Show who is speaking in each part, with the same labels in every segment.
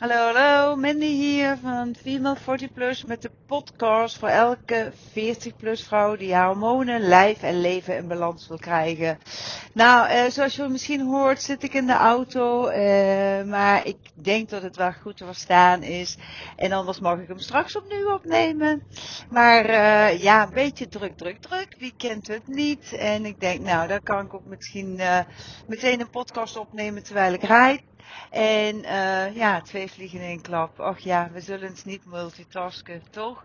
Speaker 1: Hallo, hallo, Mandy hier van Female 40 Plus met de podcast voor elke 40 plus vrouw die haar hormonen, lijf en leven in balans wil krijgen. Nou, eh, zoals je misschien hoort zit ik in de auto, eh, maar ik denk dat het wel goed te verstaan is. En anders mag ik hem straks opnieuw opnemen. Maar eh, ja, een beetje druk, druk, druk. Wie kent het niet? En ik denk, nou, dan kan ik ook misschien eh, meteen een podcast opnemen terwijl ik rijd. En uh, ja, twee vliegen in één klap. Och ja, we zullen het niet multitasken, toch?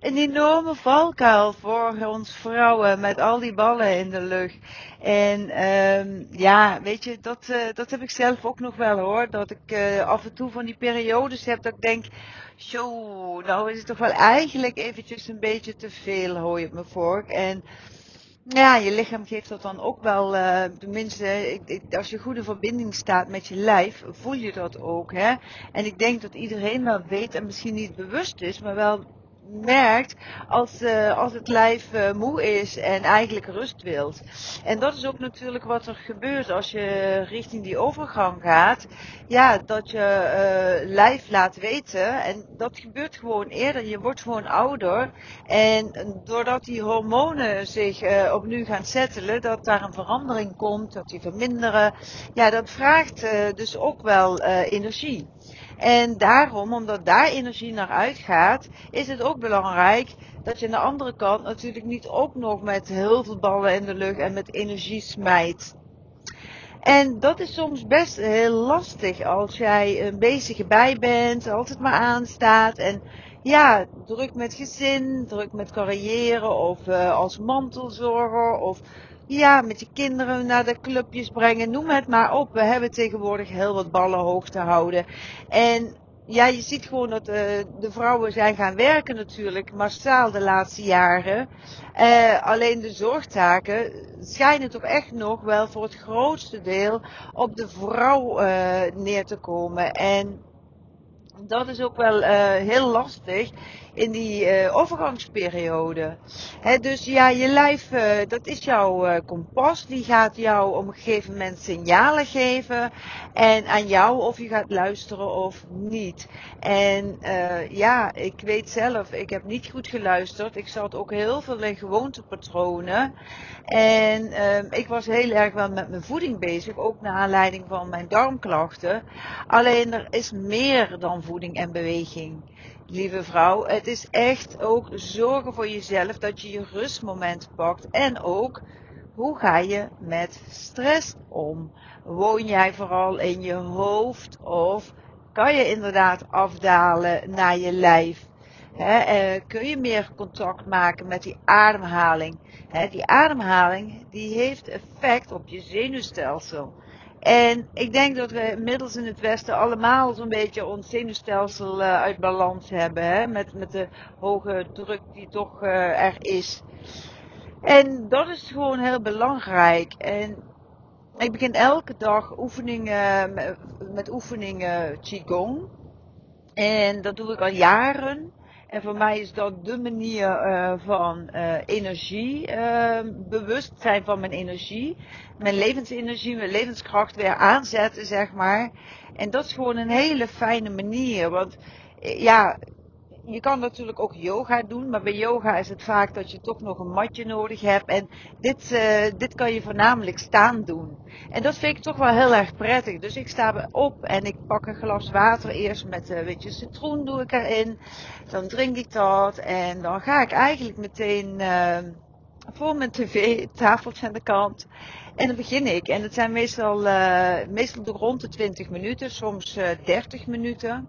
Speaker 1: Een enorme valkuil voor ons vrouwen met al die ballen in de lucht. En um, ja, weet je, dat, uh, dat heb ik zelf ook nog wel hoor. Dat ik uh, af en toe van die periodes heb dat ik denk, zo, nou is het toch wel eigenlijk eventjes een beetje te veel hooi op mijn vork. En ja, je lichaam geeft dat dan ook wel, uh, tenminste, ik, ik, als je goede verbinding staat met je lijf, voel je dat ook. Hè? En ik denk dat iedereen wel weet en misschien niet bewust is, maar wel merkt als, uh, als het lijf uh, moe is en eigenlijk rust wilt. En dat is ook natuurlijk wat er gebeurt als je richting die overgang gaat. Ja, dat je uh, lijf laat weten. En dat gebeurt gewoon eerder. Je wordt gewoon ouder. En doordat die hormonen zich opnieuw gaan settelen, dat daar een verandering komt, dat die verminderen. Ja, dat vraagt dus ook wel energie. En daarom, omdat daar energie naar uitgaat, is het ook belangrijk dat je aan de andere kant natuurlijk niet ook nog met heel veel ballen in de lucht en met energie smijt. En dat is soms best heel lastig als jij een bezige bij bent, altijd maar aanstaat en ja, druk met gezin, druk met carrière of uh, als mantelzorger of ja, met je kinderen naar de clubjes brengen, noem het maar op. We hebben tegenwoordig heel wat ballen hoog te houden. En ja, je ziet gewoon dat uh, de vrouwen zijn gaan werken natuurlijk, massaal de laatste jaren. Uh, alleen de zorgtaken schijnen toch echt nog wel voor het grootste deel op de vrouw uh, neer te komen. En dat is ook wel heel lastig in die uh, overgangsperiode. Dus ja, je lijf, uh, dat is jouw kompas. Die gaat jou op een gegeven moment signalen geven. En aan jou of je gaat luisteren of niet. En ja, ik weet zelf, ik heb niet goed geluisterd. Ik zat ook heel veel in gewoontepatronen. En ik was heel erg wel met mijn voeding bezig. Ook naar aanleiding van mijn darmklachten. Alleen er is meer dan voeding en beweging. Lieve vrouw, het is echt ook zorgen voor jezelf dat je je rustmoment pakt. En ook, hoe ga je met stress om? Woon jij vooral in je hoofd of kan je inderdaad afdalen naar je lijf? Eh, kun je meer contact maken met die ademhaling? Die ademhaling die heeft effect op je zenuwstelsel. En ik denk dat we inmiddels in het Westen allemaal zo'n beetje ons zenuwstelsel uh, uit balans hebben. Hè? Met, met de hoge druk die toch uh, er is. En dat is gewoon heel belangrijk. En ik begin elke dag oefeningen, met, met oefeningen Qigong. En dat doe ik al jaren. En voor mij is dat de manier uh, van uh, energie, uh, bewust zijn van mijn energie, mijn levensenergie, mijn levenskracht weer aanzetten, zeg maar. En dat is gewoon een hele fijne manier. Want ja, je kan natuurlijk ook yoga doen, maar bij yoga is het vaak dat je toch nog een matje nodig hebt. En dit, uh, dit kan je voornamelijk staan doen. En dat vind ik toch wel heel erg prettig. Dus ik sta op en ik pak een glas water eerst met een beetje citroen doe ik erin. Dan drink ik dat en dan ga ik eigenlijk meteen uh, voor mijn tv, tafeltje aan de kant. En dan begin ik. En het zijn meestal, meestal rond de 20 minuten, soms uh, 30 minuten.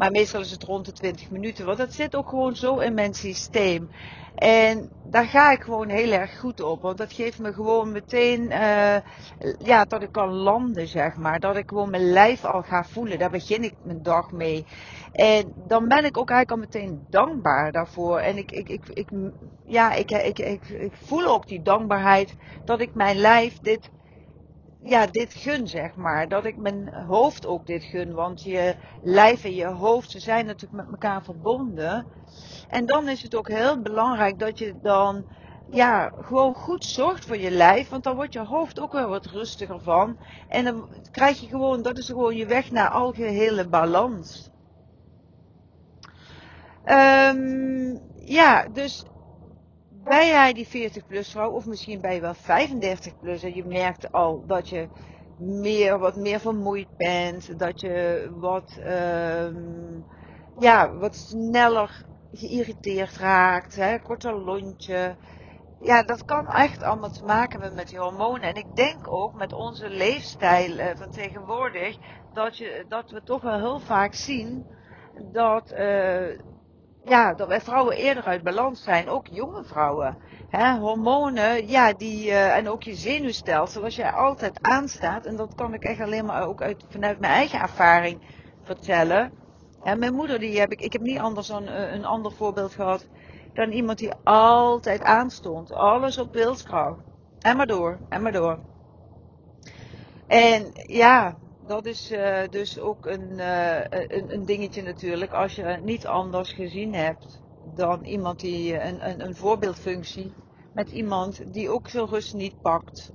Speaker 1: Maar meestal is het rond de 20 minuten. Want dat zit ook gewoon zo in mijn systeem. En daar ga ik gewoon heel erg goed op. Want dat geeft me gewoon meteen, uh, ja, dat ik kan landen, zeg maar. Dat ik gewoon mijn lijf al ga voelen. Daar begin ik mijn dag mee. En dan ben ik ook eigenlijk al meteen dankbaar daarvoor. En ik, ik, ik, ja, ik, ik, ik voel ook die dankbaarheid dat ik mijn lijf dit ja, dit gun, zeg maar. Dat ik mijn hoofd ook dit gun. Want je lijf en je hoofd, ze zijn natuurlijk met elkaar verbonden. En dan is het ook heel belangrijk dat je dan ja, gewoon goed zorgt voor je lijf. Want dan wordt je hoofd ook wel wat rustiger van. En dan krijg je gewoon, dat is gewoon je weg naar algehele balans. Um, ja, dus ben jij die 40 plus vrouw, of misschien ben je wel 35 plus en je merkt al dat je meer, wat meer vermoeid bent, dat je wat, um, ja, wat sneller geïrriteerd raakt, hè, korter lontje. Ja, dat kan echt allemaal te maken hebben met die hormonen. En ik denk ook met onze leefstijl uh, van tegenwoordig, dat, je, dat we toch wel heel vaak zien dat, uh, ja, dat wij vrouwen eerder uit balans zijn, ook jonge vrouwen. Hè, hormonen, ja, die, uh, en ook je zenuwstelsel, als jij altijd aanstaat, en dat kan ik echt alleen maar ook uit, vanuit mijn eigen ervaring vertellen. Hè, mijn moeder, die heb ik, ik heb niet anders dan uh, een ander voorbeeld gehad, dan iemand die altijd aanstond. Alles op wilskracht. En maar door, en maar door. En ja, dat is uh, dus ook een, uh, een, een, dingetje natuurlijk. Als je niet anders gezien hebt dan iemand die eh, een, een, een voorbeeldfunctie met iemand die ook zijn rust niet pakt.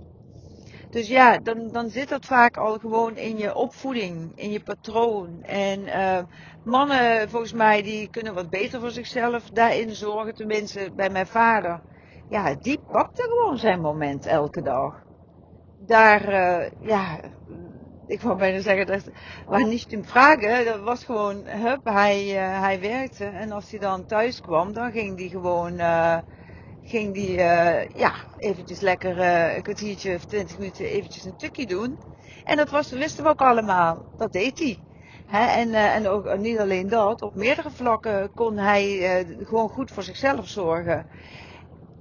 Speaker 1: Dus ja, dan, dan zit dat vaak al gewoon in je opvoeding, in je patroon. En uh, mannen, volgens mij, die kunnen wat beter voor zichzelf daarin zorgen. Tenminste, bij mijn vader. Ja, die pakte gewoon zijn moment elke dag. Daar, ja, ik wou bijna zeggen, dat was niet in vragen. Dat was gewoon, hup, hij, uh, hij werkte. En als hij dan thuis kwam, dan ging hij gewoon, uh, ging die, uh, ja, eventjes lekker een kwartiertje of twintig minuten eventjes een tukje doen. En dat was, wisten we ook allemaal. Dat deed hij. He, en, en ook niet alleen dat, op meerdere vlakken kon hij gewoon goed voor zichzelf zorgen.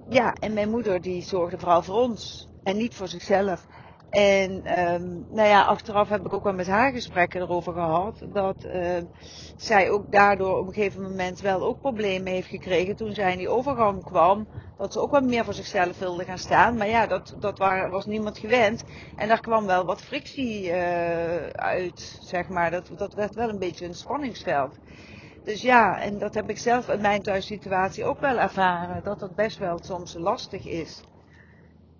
Speaker 1: Ja, en mijn moeder die zorgde vooral voor ons en niet voor zichzelf. En um, nou ja, achteraf heb ik ook wel met haar gesprekken erover gehad. Dat uh, zij ook daardoor op een gegeven moment wel ook problemen heeft gekregen toen zij in die overgang kwam. Dat ze ook wat meer voor zichzelf wilde gaan staan. Maar ja, dat, dat was niemand gewend. En daar kwam wel wat frictie uh, uit, zeg maar. Dat, dat werd wel een beetje een spanningsveld. Dus ja, en dat heb ik zelf in mijn thuissituatie ook wel ervaren. Dat dat best wel soms lastig is.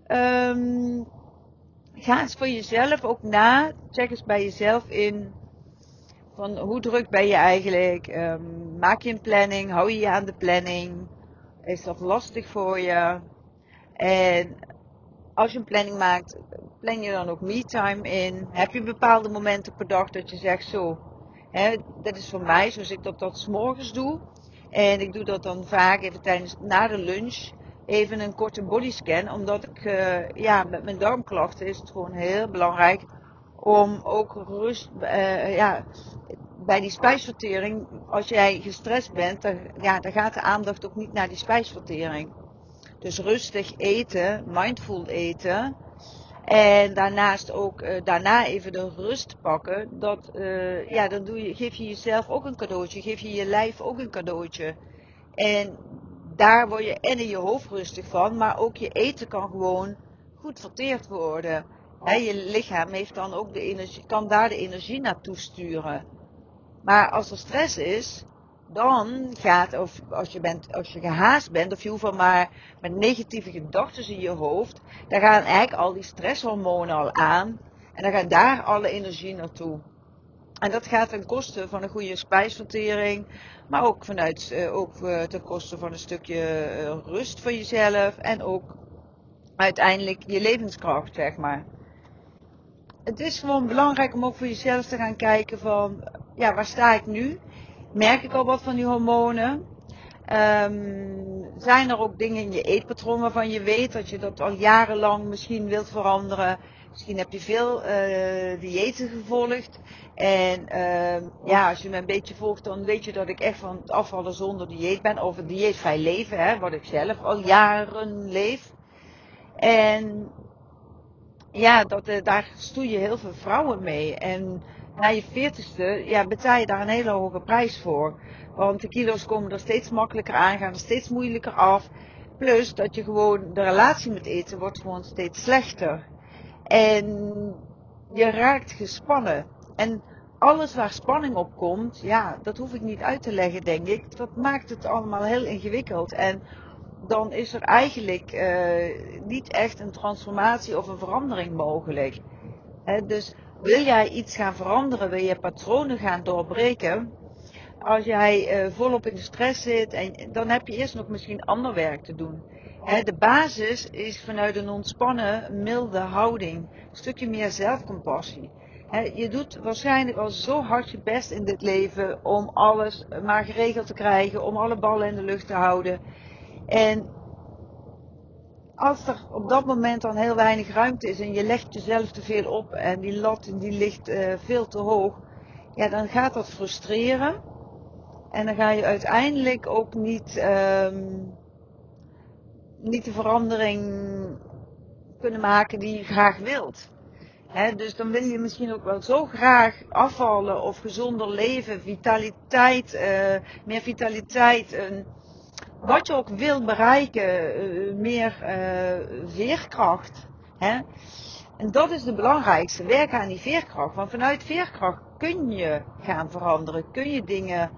Speaker 1: Um, ga eens voor jezelf ook na. Check eens bij jezelf in. Van hoe druk ben je eigenlijk? Um, maak je een planning? Hou je je aan de planning? Is dat lastig voor je? En als je een planning maakt, plan je dan ook me-time in? Heb je bepaalde momenten per dag dat je zegt zo, hè, dat is voor mij zoals ik dat, dat s'morgens doe. En ik doe dat dan vaak even tijdens, na de lunch even een korte bodyscan. Omdat ik, uh, ja, met mijn darmklachten is het gewoon heel belangrijk om ook rust, uh, ja, bij die spijsvertering, als jij gestrest bent, dan, ja, dan gaat de aandacht ook niet naar die spijsvertering. Dus rustig eten, mindful eten. En daarnaast ook uh, daarna even de rust pakken. Dat, ja, dan doe je, geef je jezelf ook een cadeautje. Geef je je lijf ook een cadeautje. En daar word je en in je hoofd rustig van, maar ook je eten kan gewoon goed verteerd worden. He, je lichaam heeft dan ook de energie, kan daar de energie naartoe sturen. Maar als er stress is, dan gaat, of als je, bent, als je gehaast bent, of je hoeft maar met negatieve gedachten in je hoofd, dan gaan eigenlijk al die stresshormonen al aan. En dan gaat daar alle energie naartoe. En dat gaat ten koste van een goede spijsvertering, maar ook, vanuit, uh, ook uh, ten koste van een stukje uh, rust voor jezelf en ook uiteindelijk je levenskracht, zeg maar. Het is gewoon belangrijk om ook voor jezelf te gaan kijken van, ja, waar sta ik nu? Merk ik al wat van die hormonen? Um, zijn er ook dingen in je eetpatroon waarvan je weet dat je dat al jarenlang misschien wilt veranderen? Misschien heb je veel uh, diëten gevolgd. En uh, ja, als je me een beetje volgt, dan weet je dat ik echt van het afvallen zonder dieet ben. Of dieetvrij leven, hè, wat ik zelf al jaren leef. En ja, dat, uh, daar stoei je heel veel vrouwen mee. En na je veertigste ja, betaal je daar een hele hoge prijs voor. Want de kilo's komen er steeds makkelijker aan, gaan er steeds moeilijker af. Plus dat je gewoon, de relatie met eten wordt gewoon steeds slechter. En je raakt gespannen. En alles waar spanning op komt, ja, dat hoef ik niet uit te leggen, denk ik. Dat maakt het allemaal heel ingewikkeld. En dan is er eigenlijk uh, niet echt een transformatie of een verandering mogelijk. dus wil jij iets gaan veranderen, wil je patronen gaan doorbreken, als jij uh, volop in de stress zit, en, dan heb je eerst nog misschien ander werk te doen. De basis is vanuit een ontspannen, milde houding. Een stukje meer zelfcompassie. je doet waarschijnlijk al zo hard je best in dit leven om alles maar geregeld te krijgen, om alle ballen in de lucht te houden. En als er op dat moment dan heel weinig ruimte is en je legt jezelf te veel op en die lat die ligt uh, veel te hoog, ja, dan gaat dat frustreren. En dan ga je uiteindelijk ook niet, um, niet de verandering kunnen maken die je graag wilt. Dus dan wil je misschien ook wel zo graag afvallen of gezonder leven, vitaliteit, uh, meer vitaliteit. Wat je ook wilt bereiken, uh, meer uh, veerkracht. En dat is de belangrijkste, werken aan die veerkracht. Want vanuit veerkracht kun je gaan veranderen, kun je dingen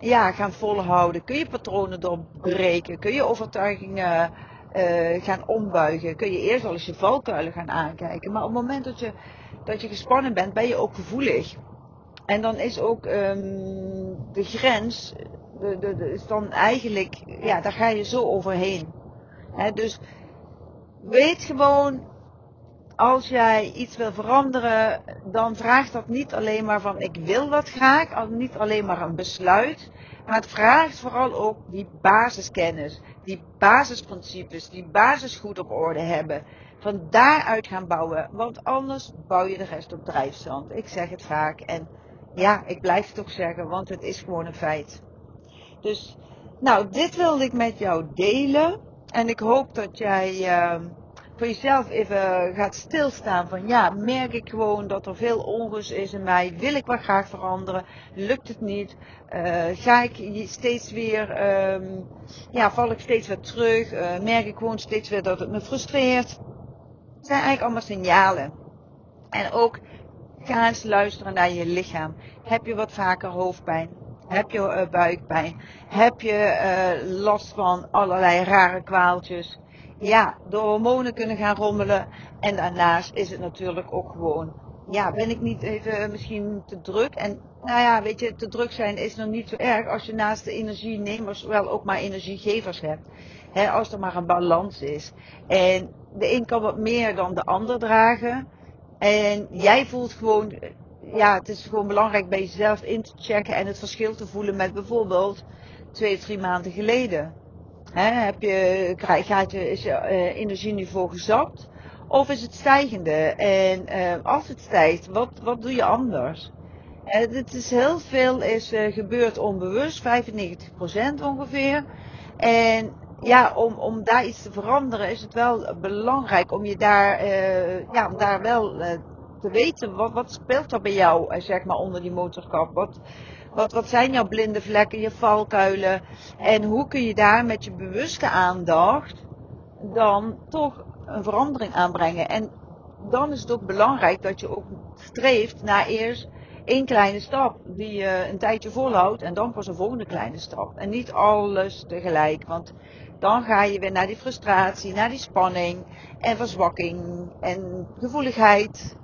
Speaker 1: ja, gaan volhouden, kun je patronen doorbreken, kun je overtuigingen uh, gaan ombuigen, kun je eerst al eens je valkuilen gaan aankijken. Maar op het moment dat je, dat je gespannen bent, ben je ook gevoelig. En dan is ook um, de grens de, de, is dan eigenlijk, ja, daar ga je zo overheen. He, dus weet gewoon, als jij iets wil veranderen, dan vraagt dat niet alleen maar van ik wil dat graag, niet alleen maar een besluit, maar het vraagt vooral ook die basiskennis, die basisprincipes, die basis goed op orde hebben. Van daaruit gaan bouwen, want anders bouw je de rest op drijfzand. Ik zeg het vaak en ja, ik blijf het ook zeggen, want het is gewoon een feit. Dus, nou, dit wilde ik met jou delen. En ik hoop dat jij uh, voor jezelf even gaat stilstaan van ja, merk ik gewoon dat er veel onrust is in mij. Wil ik wat graag veranderen? Lukt het niet? Uh, ga ik steeds weer, um, ja, val ik steeds weer terug? Uh, merk ik gewoon steeds weer dat het me frustreert? Het zijn eigenlijk allemaal signalen. En ook ga eens luisteren naar je lichaam. Heb je wat vaker hoofdpijn? Heb je uh, buikpijn? Heb je uh, last van allerlei rare kwaaltjes? Ja, de hormonen kunnen gaan rommelen. En daarnaast is het natuurlijk ook gewoon, ja, ben ik niet even misschien te druk? En nou ja, weet je, te druk zijn is nog niet zo erg als je naast de energienemers wel ook maar energiegevers hebt. He, als er maar een balans is. En de een kan wat meer dan de ander dragen. En jij voelt gewoon ja, het is gewoon belangrijk bij jezelf in te checken en het verschil te voelen met bijvoorbeeld twee, drie maanden geleden. heb je, gaat je, is je uh, energieniveau gezakt? Of is het stijgende? En uh, als het stijgt, wat, wat doe je anders? het is heel veel is uh, gebeurd onbewust, 95% ongeveer. En ja, om, om daar iets te veranderen is het wel belangrijk om je daar, ja, om daar wel te weten, wat, wat speelt er bij jou, eh, zeg maar, onder die motorkap? Wat, wat, wat zijn jouw blinde vlekken, je valkuilen? En hoe kun je daar met je bewuste aandacht dan toch een verandering aanbrengen? En dan is het ook belangrijk dat je ook streeft naar eerst één kleine stap die je een tijdje volhoudt en dan pas een volgende kleine stap. En niet alles tegelijk, want dan ga je weer naar die frustratie, naar die spanning en verzwakking en gevoeligheid.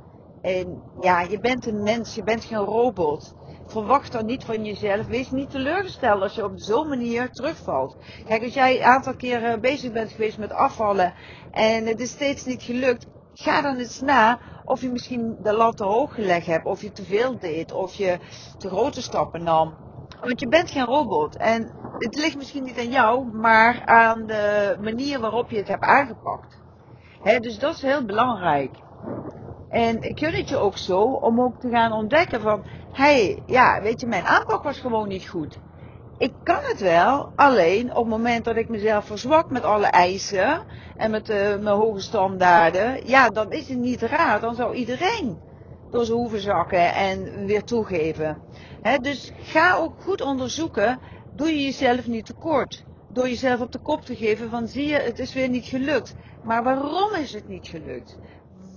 Speaker 1: En ja, je bent een mens, je bent geen robot. Verwacht dan niet van jezelf. Wees niet teleurgesteld als je op zo'n manier terugvalt. Kijk, als jij een aantal keren bezig bent geweest met afvallen en het is steeds niet gelukt, ga dan eens na of je misschien de lat te hoog gelegd hebt, of je te veel deed, of je te grote stappen nam. Want je bent geen robot. En het ligt misschien niet aan jou, maar aan de manier waarop je het hebt aangepakt. dus dat is heel belangrijk. En ik gun het je ook zo om ook te gaan ontdekken van, hé, hey, ja, weet je, mijn aanpak was gewoon niet goed. Ik kan het wel, alleen op het moment dat ik mezelf verzwak met alle eisen en met uh, mijn hoge standaarden, ja, dan is het niet raar. Dan zou iedereen door zijn hoeven zakken en weer toegeven. Dus ga ook goed onderzoeken, doe je jezelf niet tekort. Door jezelf op de kop te geven van, zie je, het is weer niet gelukt. Maar waarom is het niet gelukt?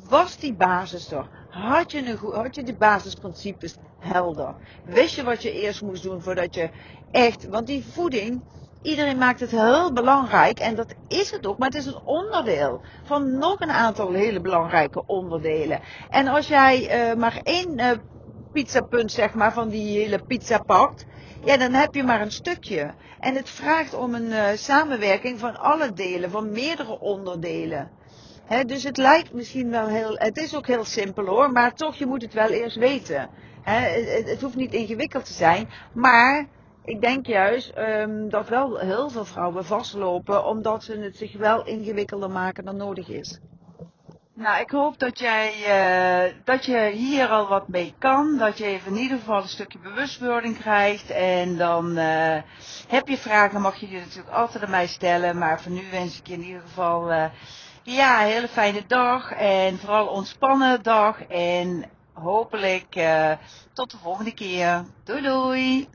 Speaker 1: Was die basis er? Had je, een, had je die basisprincipes helder? Wist je wat je eerst moest doen voordat je echt, want die voeding iedereen maakt het heel belangrijk en dat is het ook, maar het is een onderdeel van nog een aantal hele belangrijke onderdelen. En als jij uh, maar één uh, pizzapunt zeg maar van die hele pizza pakt, ja dan heb je maar een stukje. En het vraagt om een uh, samenwerking van alle delen, van meerdere onderdelen. Dus het lijkt misschien wel heel, het is ook heel simpel hoor, maar toch je moet het wel eerst weten. He, het, hoeft niet ingewikkeld te zijn, maar ik denk juist um, dat wel heel veel vrouwen vastlopen omdat ze het zich wel ingewikkelder maken dan nodig is. Nou, ik hoop dat jij uh, dat je hier al wat mee kan. Dat je even in ieder geval een stukje bewustwording krijgt. En dan uh, heb je vragen, mag je die natuurlijk altijd aan mij stellen. Maar voor nu wens ik je in ieder geval uh, ja, hele fijne dag. En vooral ontspannen dag. En hopelijk tot de volgende keer. Doei doei!